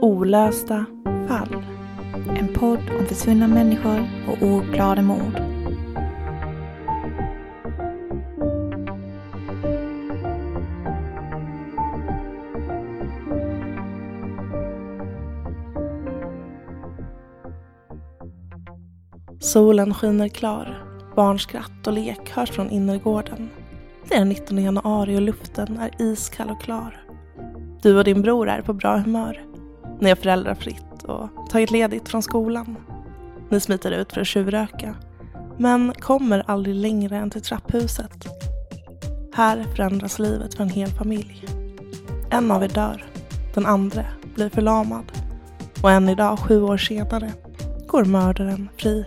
Olösta fall. En podd om försvunna människor och ouppklarade mord. Solen skiner klar. Barnskratt och lek hörs från innergården. Det är den 19 januari och luften är iskall och klar. Du och din bror är på bra humör. Ni har föräldrafritt och tagit ledigt från skolan. Ni smiter ut för att tjuvröka, men kommer aldrig längre än till trapphuset. Här förändras livet för en hel familj. En av er dör, den andra blir förlamad och än idag, sju år senare, går mördaren fri.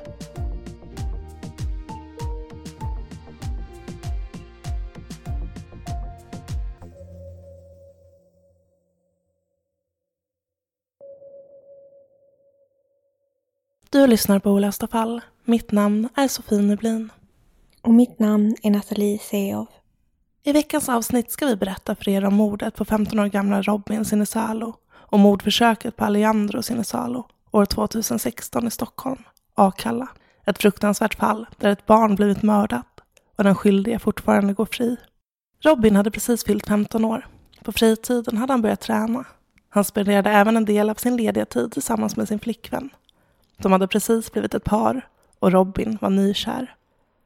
Du lyssnar på Olösta fall. Mitt namn är Sofie Nublin. Och mitt namn är Nathalie Seov. I veckans avsnitt ska vi berätta för er om mordet på 15 år gamla Robin Sinisalo och mordförsöket på Alejandro Sinisalo år 2016 i Stockholm, Akalla. Ett fruktansvärt fall där ett barn blivit mördat och den skyldige fortfarande går fri. Robin hade precis fyllt 15 år. På fritiden hade han börjat träna. Han spenderade även en del av sin lediga tid tillsammans med sin flickvän. De hade precis blivit ett par och Robin var nykär.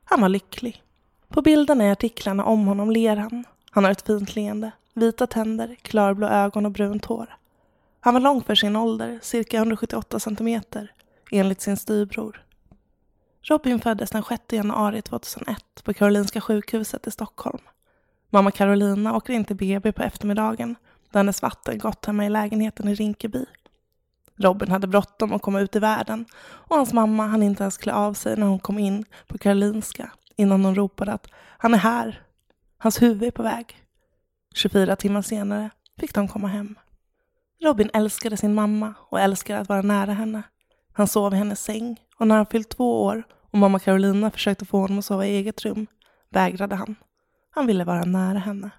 Han var lycklig. På bilderna i artiklarna om honom ler han. Han har ett fint leende, vita tänder, klarblå ögon och brunt hår. Han var lång för sin ålder, cirka 178 centimeter, enligt sin styvbror. Robin föddes den 6 januari 2001 på Karolinska sjukhuset i Stockholm. Mamma Carolina åker in till BB på eftermiddagen då hennes vatten gått hemma i lägenheten i Rinkeby. Robin hade bråttom att komma ut i världen och hans mamma hann inte ens klä av sig när hon kom in på Karolinska innan hon ropade att han är här. Hans huvud är på väg. 24 timmar senare fick de komma hem. Robin älskade sin mamma och älskade att vara nära henne. Han sov i hennes säng och när han fyllt två år och mamma Carolina försökte få honom att sova i eget rum vägrade han. Han ville vara nära henne.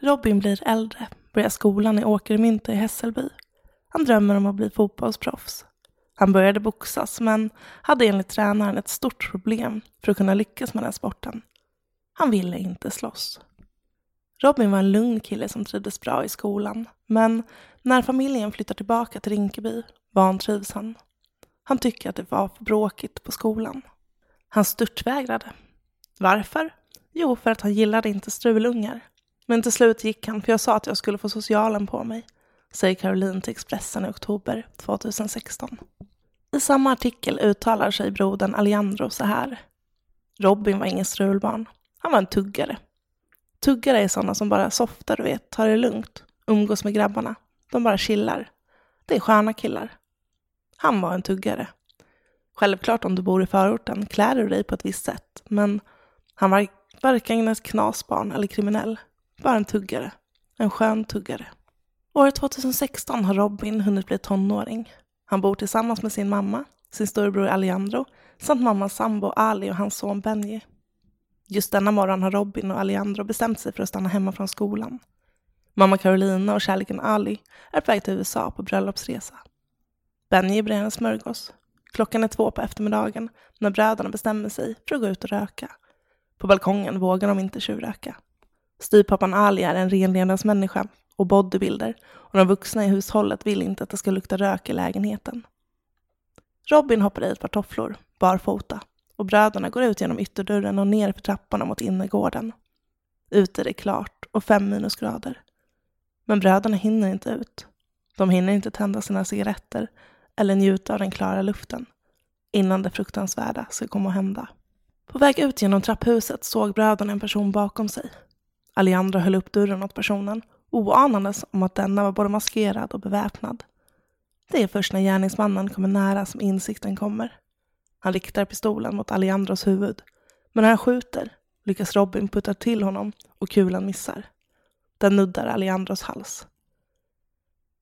Robin blir äldre, börjar skolan i Åkermynta i Hässelby han drömmer om att bli fotbollsproffs. Han började boxas men hade enligt tränaren ett stort problem för att kunna lyckas med den sporten. Han ville inte slåss. Robin var en lugn kille som trivdes bra i skolan, men när familjen flyttar tillbaka till Rinkeby vantrivs han. Han tycker att det var för bråkigt på skolan. Han störtvägrade. Varför? Jo, för att han gillade inte strulungar. Men till slut gick han, för jag sa att jag skulle få socialen på mig säger Caroline till Expressen i oktober 2016. I samma artikel uttalar sig brodern Alejandro så här. Robin var ingen strulbarn. Han var en tuggare. Tuggare är sådana som bara softar, du vet, tar det lugnt, umgås med grabbarna. De bara chillar. Det är sköna killar. Han var en tuggare. Självklart om du bor i förorten klär du dig på ett visst sätt, men han var varken ett knasbarn eller kriminell. Bara en tuggare. en skön tuggare. År 2016 har Robin hunnit bli tonåring. Han bor tillsammans med sin mamma, sin storebror Alejandro samt mammas sambo Ali och hans son Benji. Just denna morgon har Robin och Alejandro bestämt sig för att stanna hemma från skolan. Mamma Carolina och kärleken Ali är på väg till USA på bröllopsresa. Benji brer en smörgås. Klockan är två på eftermiddagen när bröderna bestämmer sig för att gå ut och röka. På balkongen vågar de inte tjuvröka. Styrpappan Ali är en renlevnadsmänniska och bodybuilder och de vuxna i hushållet vill inte att det ska lukta rök i lägenheten. Robin hoppar i ett par tofflor, barfota, och bröderna går ut genom ytterdörren och ner för trapporna mot innergården. Ute är det klart och fem minusgrader. Men bröderna hinner inte ut. De hinner inte tända sina cigaretter eller njuta av den klara luften innan det fruktansvärda ska komma att hända. På väg ut genom trapphuset såg bröderna en person bakom sig. Alejandro höll upp dörren åt personen, oanandes om att denna var både maskerad och beväpnad. Det är först när gärningsmannen kommer nära som insikten kommer. Han riktar pistolen mot Alejandros huvud, men när han skjuter lyckas Robin putta till honom och kulan missar. Den nuddar Alejandros hals.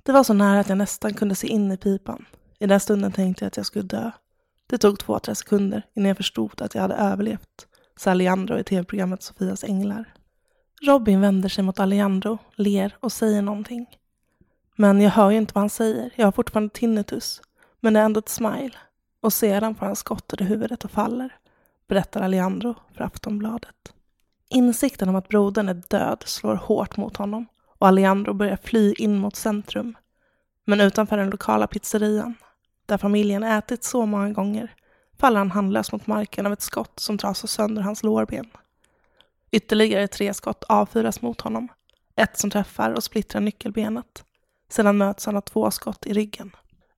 Det var så nära att jag nästan kunde se in i pipan. I den stunden tänkte jag att jag skulle dö. Det tog två, tre sekunder innan jag förstod att jag hade överlevt, sa Alejandro i tv-programmet Sofias änglar. Robin vänder sig mot Alejandro, ler och säger någonting. Men jag hör ju inte vad han säger. Jag har fortfarande tinnitus. Men det är ändå ett smile. Och sedan får han skott i huvudet och faller, berättar Alejandro för Aftonbladet. Insikten om att brodern är död slår hårt mot honom och Alejandro börjar fly in mot centrum. Men utanför den lokala pizzerian, där familjen ätit så många gånger, faller han handlös mot marken av ett skott som trasar sönder hans lårben. Ytterligare tre skott avfyras mot honom. Ett som träffar och splittrar nyckelbenet. Sedan möts han av två skott i ryggen.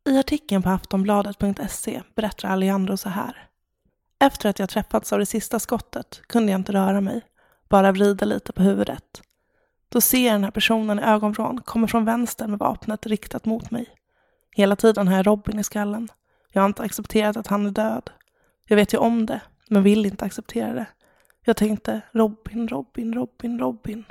I artikeln på aftonbladet.se berättar Alejandro så här. Efter att jag träffats av det sista skottet kunde jag inte röra mig, bara vrida lite på huvudet. Då ser jag den här personen i ögonvrån kommer från vänster med vapnet riktat mot mig. Hela tiden har jag Robin i skallen. Jag har inte accepterat att han är död. Jag vet ju om det, men vill inte acceptera det. Jag tänkte Robin, Robin, Robin, Robin.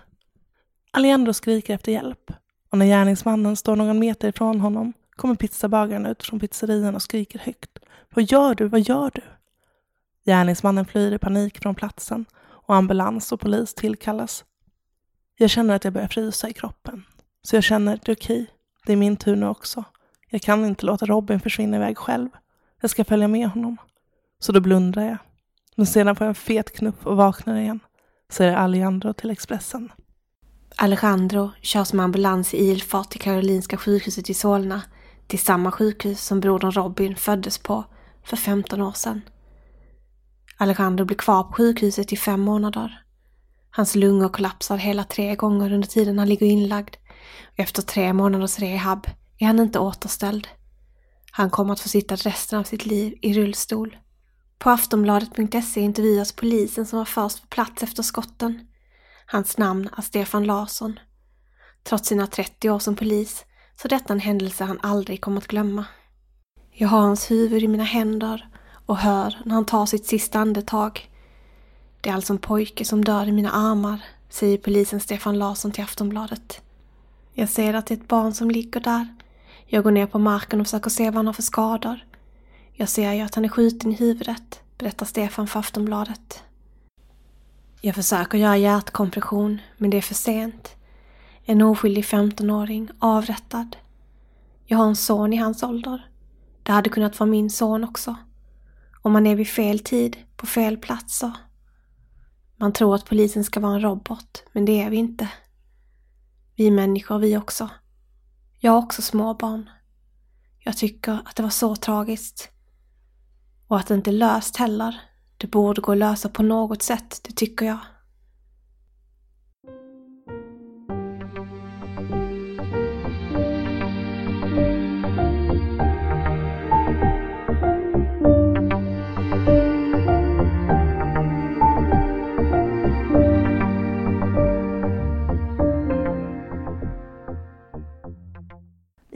Alejandro skriker efter hjälp och när gärningsmannen står någon meter ifrån honom kommer pizzabagaren ut från pizzerian och skriker högt. Vad gör du? Vad gör du? Gärningsmannen flyr i panik från platsen och ambulans och polis tillkallas. Jag känner att jag börjar frysa i kroppen. Så jag känner, det är okej. Det är min tur nu också. Jag kan inte låta Robin försvinna iväg själv. Jag ska följa med honom. Så då blundar jag. Men sedan får jag en fet knuff och vaknar igen. Säger Alejandro till Expressen. Alejandro körs med ambulans i ilfart till Karolinska sjukhuset i Solna. Till samma sjukhus som brodern Robin föddes på för 15 år sedan. Alejandro blir kvar på sjukhuset i fem månader. Hans lungor kollapsar hela tre gånger under tiden han ligger inlagd. Och efter tre månaders rehab är han inte återställd. Han kommer att få sitta resten av sitt liv i rullstol. På aftonbladet.se intervjuas polisen som var först på plats efter skotten. Hans namn är Stefan Larsson. Trots sina 30 år som polis så detta en händelse han aldrig kommer att glömma. Jag har hans huvud i mina händer och hör när han tar sitt sista andetag. Det är alltså en pojke som dör i mina armar, säger polisen Stefan Larsson till Aftonbladet. Jag ser att det är ett barn som ligger där. Jag går ner på marken och försöker se vad han har för skador. Jag ser ju att han är skjuten i huvudet, berättar Stefan för Aftonbladet. Jag försöker göra hjärtkompression, men det är för sent. En oskyldig 15-åring avrättad. Jag har en son i hans ålder. Det hade kunnat vara min son också. Om man är vid fel tid, på fel platser. Man tror att polisen ska vara en robot, men det är vi inte. Vi är människor vi också. Jag har också småbarn. Jag tycker att det var så tragiskt. Och att det inte är löst heller. Det borde gå att lösa på något sätt, det tycker jag.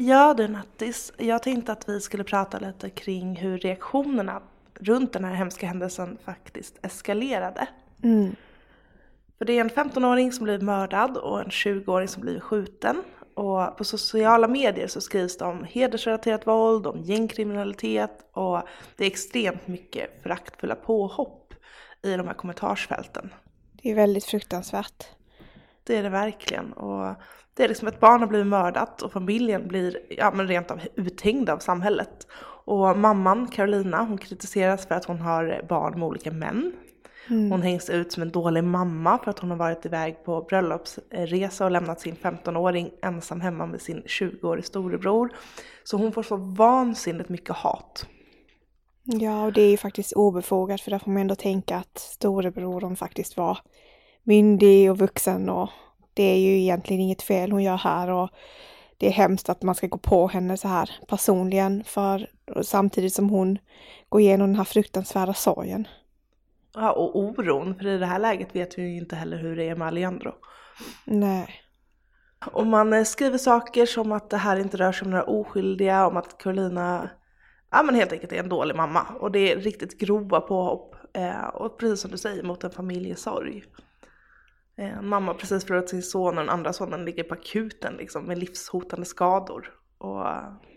Ja du Nattis, jag tänkte att vi skulle prata lite kring hur reaktionerna runt den här hemska händelsen faktiskt eskalerade. Mm. För det är en 15-åring som blir mördad och en 20-åring som blir skjuten. Och på sociala medier så skrivs det om hedersrelaterat våld, om gängkriminalitet och det är extremt mycket föraktfulla påhopp i de här kommentarsfälten. Det är väldigt fruktansvärt. Det är det verkligen. Och det är liksom ett barn har blivit mördat och familjen blir ja, men rent av uthängd av samhället. Och mamman, Carolina, hon kritiseras för att hon har barn med olika män. Mm. Hon hängs ut som en dålig mamma för att hon har varit iväg på bröllopsresa och lämnat sin 15-åring ensam hemma med sin 20-årige storebror. Så hon får så vansinnigt mycket hat. Ja, och det är ju faktiskt obefogat för där får man ändå tänka att storebrodern faktiskt var myndig och vuxen och det är ju egentligen inget fel hon gör här och det är hemskt att man ska gå på henne så här personligen för samtidigt som hon går igenom den här fruktansvärda sorgen. Ja, och oron, för i det här läget vet vi ju inte heller hur det är med Alejandro. Nej. Och man eh, skriver saker som att det här inte rör sig om några oskyldiga, om att Carolina ja, men helt enkelt är en dålig mamma. Och det är riktigt grova påhopp. Eh, och precis som du säger, mot en familjesorg. Eh, mamma precis förlorat sin son och den andra sonen ligger på akuten liksom, med livshotande skador. Och,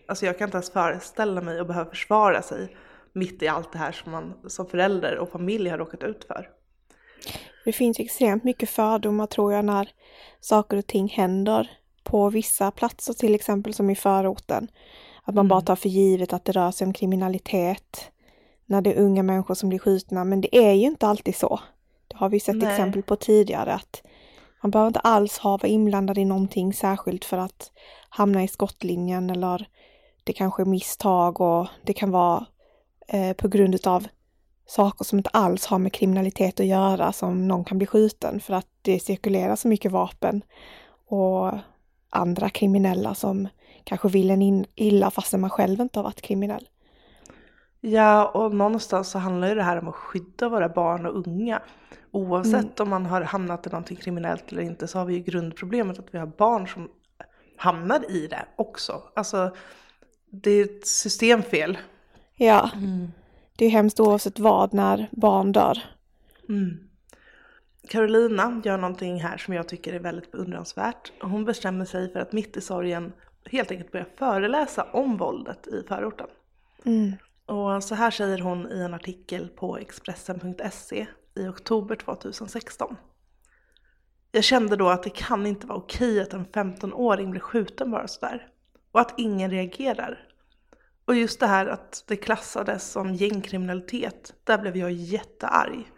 alltså jag kan inte ens föreställa mig att behöva försvara sig mitt i allt det här som man som förälder och familj har råkat ut för. Det finns extremt mycket fördomar tror jag när saker och ting händer på vissa platser, till exempel som i förorten. Att man mm. bara tar för givet att det rör sig om kriminalitet när det är unga människor som blir skjutna, men det är ju inte alltid så. Det har vi sett Nej. exempel på tidigare att man behöver inte alls ha varit inblandad i någonting särskilt för att hamna i skottlinjen eller det kanske är misstag och det kan vara eh, på grund utav saker som inte alls har med kriminalitet att göra som någon kan bli skjuten för att det cirkulerar så mycket vapen och andra kriminella som kanske vill en illa fastän man själv inte har varit kriminell. Ja, och någonstans så handlar ju det här om att skydda våra barn och unga. Oavsett mm. om man har hamnat i någonting kriminellt eller inte så har vi ju grundproblemet att vi har barn som hamnar i det också. Alltså, det är ett systemfel. Ja, mm. det är hemskt oavsett vad när barn dör. Mm. Carolina gör någonting här som jag tycker är väldigt beundransvärt. Hon bestämmer sig för att mitt i sorgen helt enkelt börja föreläsa om våldet i förorten. Och så här säger hon i en artikel på Expressen.se i oktober 2016. Jag kände då att det kan inte vara okej att en 15-åring blir skjuten bara sådär. Och att ingen reagerar. Och just det här att det klassades som gängkriminalitet, där blev jag jättearg.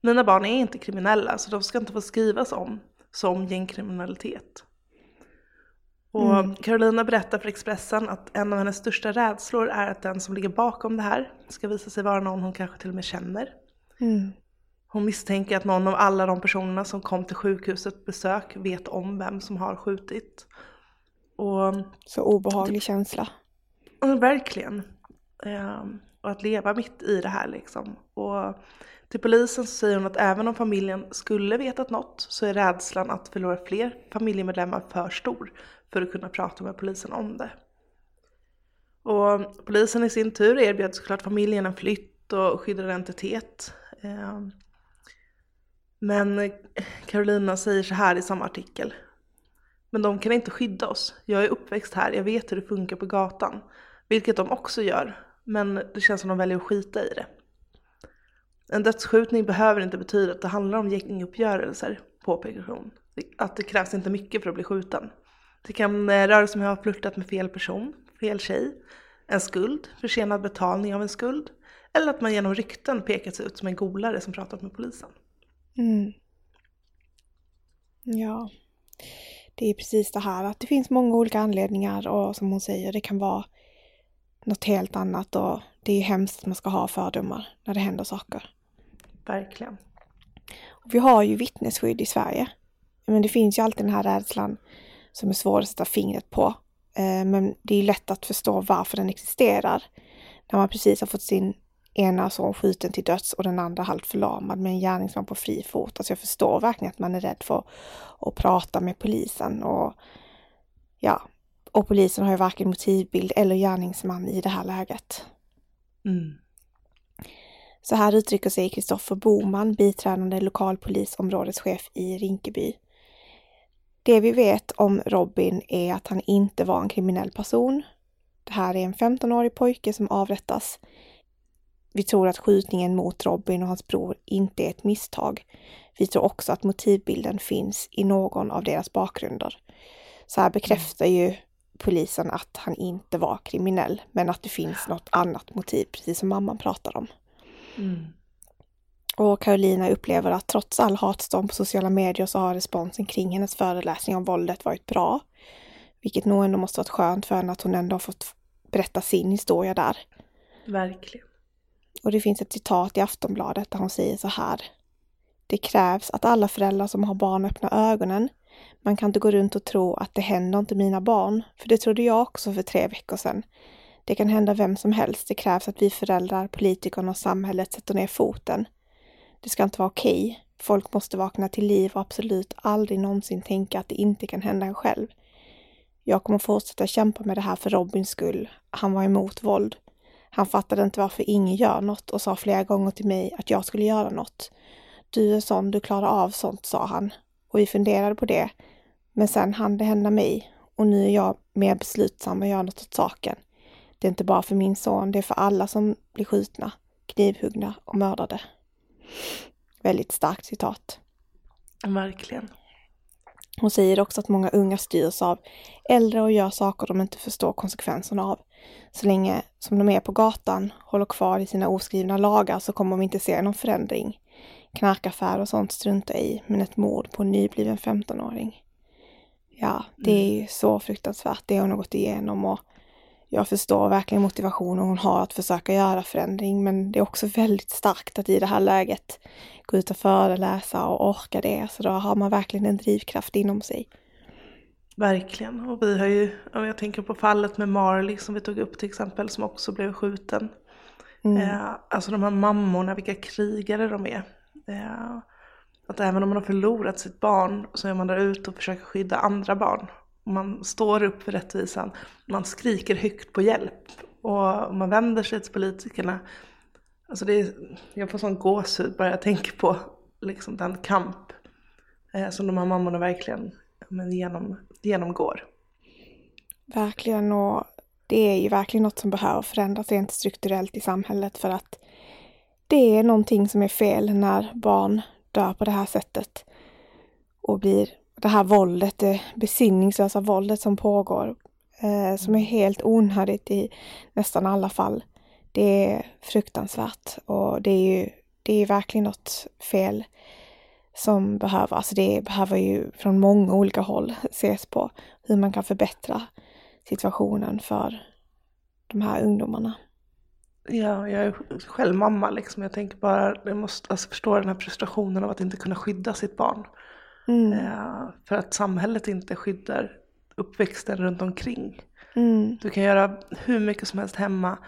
Mina barn är inte kriminella så de ska inte få skrivas om som gängkriminalitet. Och mm. Carolina berättar för Expressen att en av hennes största rädslor är att den som ligger bakom det här ska visa sig vara någon hon kanske till och med känner. Mm. Hon misstänker att någon av alla de personerna som kom till sjukhuset besök vet om vem som har skjutit. Och, Så obehaglig känsla. Verkligen. Um, och att leva mitt i det här liksom. Och till polisen säger hon att även om familjen skulle vetat något så är rädslan att förlora fler familjemedlemmar för stor för att kunna prata med polisen om det. Och polisen i sin tur erbjöd såklart familjen en flytt och skyddad identitet. Ehm, men Carolina säger så här i samma artikel. Men de kan inte skydda oss. Jag är uppväxt här, jag vet hur det funkar på gatan. Vilket de också gör, men det känns som de väljer att skita i det. En dödsskjutning behöver inte betyda att det handlar om gänguppgörelser, påpekar hon. Att det krävs inte mycket för att bli skjuten. Det kan eh, röra sig om att ha flörtat med fel person, fel tjej, en skuld, försenad betalning av en skuld eller att man genom rykten pekats ut som en golare som pratat med polisen. Mm. Ja, det är precis det här att det finns många olika anledningar och som hon säger, det kan vara något helt annat och det är hemskt att man ska ha fördomar när det händer saker. Verkligen. Och vi har ju vittnesskydd i Sverige. Men det finns ju alltid den här rädslan som är svår att sätta fingret på. Eh, men det är lätt att förstå varför den existerar. När man precis har fått sin ena son skjuten till döds och den andra halvt förlamad med en gärningsman på fri fot. Alltså jag förstår verkligen att man är rädd för att prata med polisen och ja, och polisen har ju varken motivbild eller gärningsman i det här läget. Mm. Så här uttrycker sig Kristoffer Boman, biträdande lokalpolisområdeschef i Rinkeby. Det vi vet om Robin är att han inte var en kriminell person. Det här är en 15-årig pojke som avrättas. Vi tror att skjutningen mot Robin och hans bror inte är ett misstag. Vi tror också att motivbilden finns i någon av deras bakgrunder. Så här bekräftar ju polisen att han inte var kriminell, men att det finns något annat motiv, precis som mamman pratar om. Mm. Och Carolina upplever att trots all hatstorm på sociala medier så har responsen kring hennes föreläsning om våldet varit bra. Vilket nog ändå måste varit skönt för henne att hon ändå har fått berätta sin historia där. Verkligen. Och det finns ett citat i Aftonbladet där hon säger så här. Det krävs att alla föräldrar som har barn öppnar ögonen. Man kan inte gå runt och tro att det händer inte mina barn, för det trodde jag också för tre veckor sedan. Det kan hända vem som helst. Det krävs att vi föräldrar, politikerna och samhället sätter ner foten. Det ska inte vara okej. Okay. Folk måste vakna till liv och absolut aldrig någonsin tänka att det inte kan hända en själv. Jag kommer fortsätta kämpa med det här för Robins skull. Han var emot våld. Han fattade inte varför ingen gör något och sa flera gånger till mig att jag skulle göra något. Du är sån, du klarar av sånt, sa han. Och vi funderade på det. Men sen hann det hända mig och nu är jag mer beslutsam att göra något åt saken. Det är inte bara för min son, det är för alla som blir skjutna, knivhuggna och mördade. Väldigt starkt citat. Verkligen. Hon säger också att många unga styrs av äldre och gör saker de inte förstår konsekvenserna av. Så länge som de är på gatan, håller kvar i sina oskrivna lagar så kommer de inte se någon förändring. Knarkaffär och sånt struntar i, men ett mord på en nybliven 15-åring. Ja, det är ju så fruktansvärt det hon har gått igenom och jag förstår verkligen motivationen hon har att försöka göra förändring, men det är också väldigt starkt att i det här läget gå ut och föreläsa och orka det. Så då har man verkligen en drivkraft inom sig. Verkligen. Och vi har ju, om jag tänker på fallet med Marley som vi tog upp till exempel, som också blev skjuten. Mm. Eh, alltså de här mammorna, vilka krigare de är. Eh, att även om man har förlorat sitt barn så är man där ute och försöker skydda andra barn. Man står upp för rättvisan, man skriker högt på hjälp och man vänder sig till politikerna. Alltså det är, jag får sån gåshud bara jag tänker på liksom den kamp eh, som de här mammorna verkligen men, genom, genomgår. Verkligen och det är ju verkligen något som behöver förändras rent strukturellt i samhället för att det är någonting som är fel när barn dör på det här sättet och blir det här våldet, det besinningslösa våldet som pågår, eh, som är helt onödigt i nästan alla fall. Det är fruktansvärt och det är ju det är verkligen något fel som behöver, alltså det behöver ju från många olika håll ses på hur man kan förbättra situationen för de här ungdomarna. Ja, jag är själv mamma liksom. Jag tänker bara, jag måste alltså förstå den här frustrationen av att inte kunna skydda sitt barn. Mm. Eh, för att samhället inte skyddar uppväxten runt omkring. Mm. Du kan göra hur mycket som helst hemma,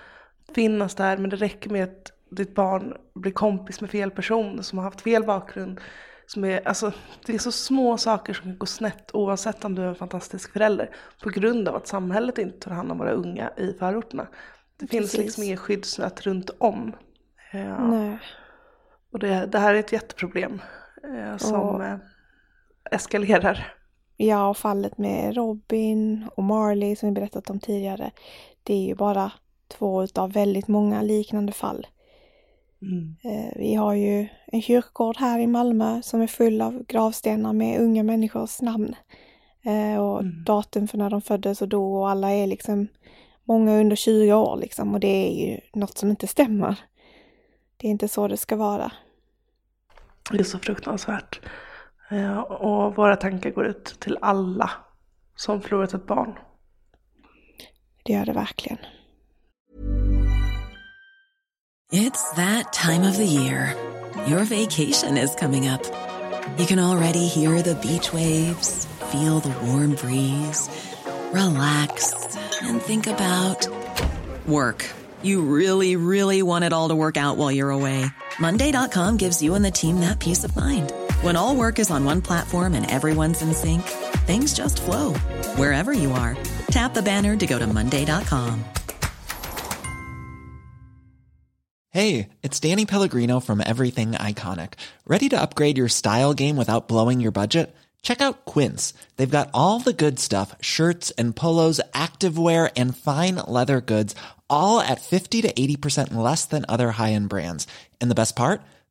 finnas där, men det räcker med att ditt barn blir kompis med fel person som har haft fel bakgrund. Som är, alltså, det är så små saker som kan gå snett oavsett om du är en fantastisk förälder. På grund av att samhället inte tar hand om våra unga i förorterna. Det Precis. finns liksom ingen skyddsnät runt om. Ja. Nej. Och det, det, här är ett jätteproblem eh, som eh, eskalerar. Ja, och fallet med Robin och Marley som vi berättat om tidigare. Det är ju bara två utav väldigt många liknande fall. Mm. Eh, vi har ju en kyrkogård här i Malmö som är full av gravstenar med unga människors namn. Eh, och mm. datum för när de föddes och dog och alla är liksom många under 20 år liksom och det är ju något som inte stämmer. Det är inte så det ska vara. Det är så fruktansvärt. Eh, och våra tankar går ut till alla som förlorat ett barn. Det gör det verkligen. It's that time of the year. Your vacation is coming up. You can already hear the beach waves, feel the warm breeze, relax and think about work. You really, really want it all to work out while you're away. Monday.com gives you and the team that peace of mind. When all work is on one platform and everyone's in sync, things just flow wherever you are. Tap the banner to go to Monday.com. Hey, it's Danny Pellegrino from Everything Iconic. Ready to upgrade your style game without blowing your budget? Check out Quince. They've got all the good stuff shirts and polos, activewear, and fine leather goods, all at 50 to 80% less than other high end brands. And the best part?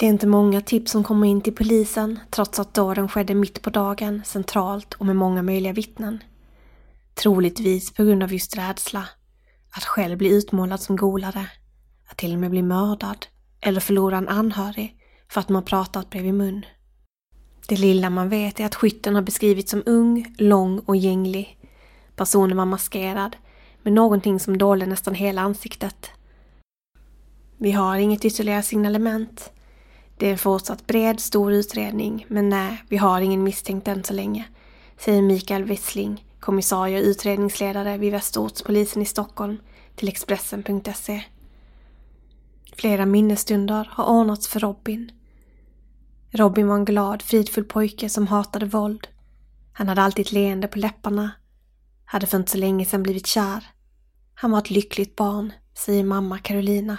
Det är inte många tips som kommer in till polisen trots att dåden skedde mitt på dagen, centralt och med många möjliga vittnen. Troligtvis på grund av just rädsla. Att själv bli utmålad som golare. Att till och med bli mördad. Eller förlora en anhörig för att man pratat bredvid mun. Det lilla man vet är att skytten har beskrivits som ung, lång och gänglig. Personen var maskerad med någonting som dolde nästan hela ansiktet. Vi har inget ytterligare signalement. Det är en fortsatt bred, stor utredning, men nej, vi har ingen misstänkt än så länge, säger Mikael Wissling, kommissarie och utredningsledare vid Västerortspolisen i Stockholm, till Expressen.se. Flera minnesstunder har ordnats för Robin. Robin var en glad, fridfull pojke som hatade våld. Han hade alltid ett leende på läpparna. Hade för inte så länge sedan blivit kär. Han var ett lyckligt barn, säger mamma Carolina.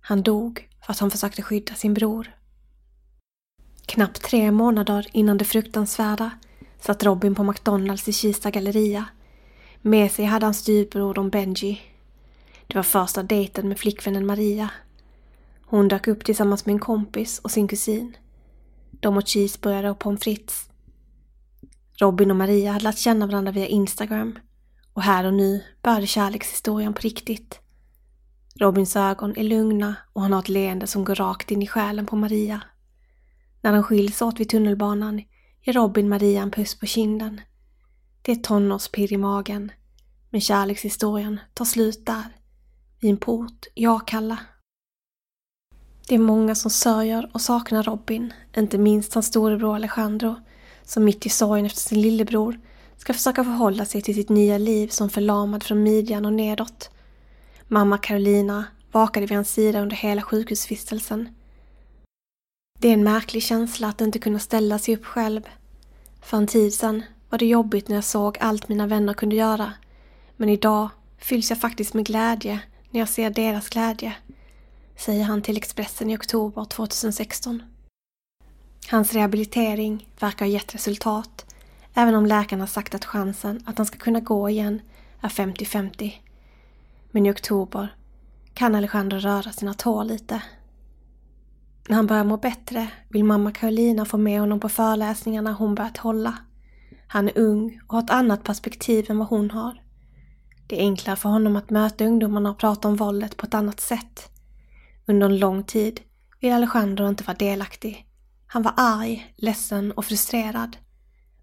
Han dog för att han försökte skydda sin bror. Knappt tre månader innan det fruktansvärda satt Robin på McDonalds i Kista galleria. Med sig hade han styvbror Don Benji. Det var första dejten med flickvännen Maria. Hon dök upp tillsammans med en kompis och sin kusin. De åt cheeseburgare och pommes frites. Robin och Maria hade lärt känna varandra via Instagram och här och nu började kärlekshistorien på riktigt. Robins ögon är lugna och han har ett leende som går rakt in i själen på Maria. När de skiljs åt vid tunnelbanan ger Robin Maria en puss på kinden. Det är tonårspirr i magen, men kärlekshistorien tar slut där, vid en port i Akalla. Det är många som sörjer och saknar Robin, inte minst hans storebror Alejandro, som mitt i sorgen efter sin lillebror ska försöka förhålla sig till sitt nya liv som förlamad från midjan och nedåt Mamma Carolina vakade vid hans sida under hela sjukhusvistelsen. Det är en märklig känsla att inte kunna ställa sig upp själv. För en tid sedan var det jobbigt när jag såg allt mina vänner kunde göra. Men idag fylls jag faktiskt med glädje när jag ser deras glädje, säger han till Expressen i oktober 2016. Hans rehabilitering verkar ha gett resultat, även om läkarna sagt att chansen att han ska kunna gå igen är 50-50. Men i oktober kan Alejandro röra sina tår lite. När han börjar må bättre vill mamma Carolina få med honom på föreläsningarna hon börjat hålla. Han är ung och har ett annat perspektiv än vad hon har. Det är enklare för honom att möta ungdomarna och prata om våldet på ett annat sätt. Under en lång tid vill Alejandro inte vara delaktig. Han var arg, ledsen och frustrerad.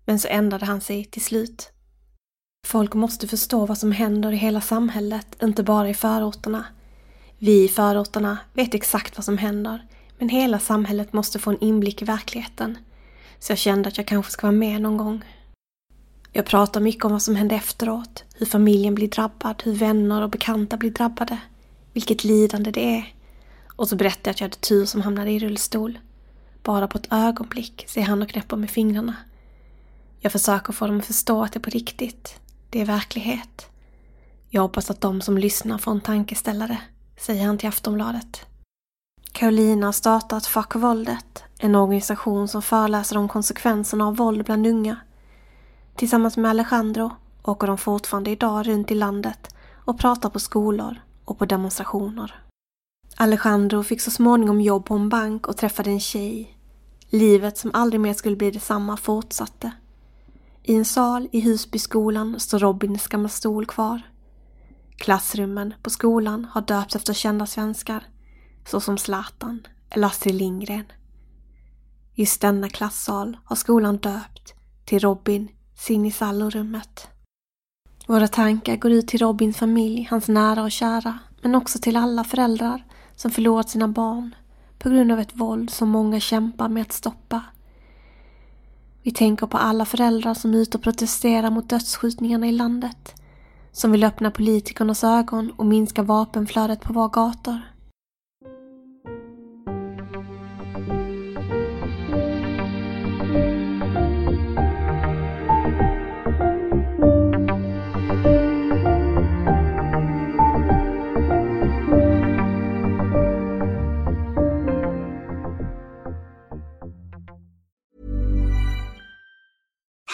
Men så ändrade han sig till slut. Folk måste förstå vad som händer i hela samhället, inte bara i förorterna. Vi i förorterna vet exakt vad som händer, men hela samhället måste få en inblick i verkligheten. Så jag kände att jag kanske ska vara med någon gång. Jag pratar mycket om vad som hände efteråt, hur familjen blir drabbad, hur vänner och bekanta blir drabbade, vilket lidande det är. Och så berättar jag att jag hade tur som hamnade i rullstol. Bara på ett ögonblick, ser han och knäpper med fingrarna. Jag försöker få dem att förstå att det är på riktigt, det är verklighet. Jag hoppas att de som lyssnar får en tankeställare, säger han till Aftonbladet. Carolina har startat Fuck våldet, en organisation som föreläser om konsekvenserna av våld bland unga. Tillsammans med Alejandro åker de fortfarande idag runt i landet och pratar på skolor och på demonstrationer. Alejandro fick så småningom jobb på en bank och träffade en tjej. Livet som aldrig mer skulle bli detsamma fortsatte. I en sal i Husbyskolan står Robins gamla stol kvar. Klassrummen på skolan har döpts efter kända svenskar såsom Zlatan eller Astrid Lindgren. Just denna klassal har skolan döpt till Robin Sinisalo-rummet. Våra tankar går ut till Robins familj, hans nära och kära, men också till alla föräldrar som förlorat sina barn på grund av ett våld som många kämpar med att stoppa. Vi tänker på alla föräldrar som är ute och protesterar mot dödsskjutningarna i landet, som vill öppna politikernas ögon och minska vapenflödet på våra gator.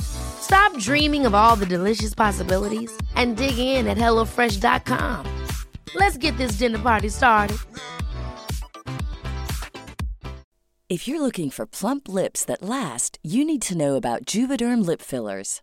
Stop dreaming of all the delicious possibilities and dig in at HelloFresh.com. Let's get this dinner party started. If you're looking for plump lips that last, you need to know about Juvederm lip fillers.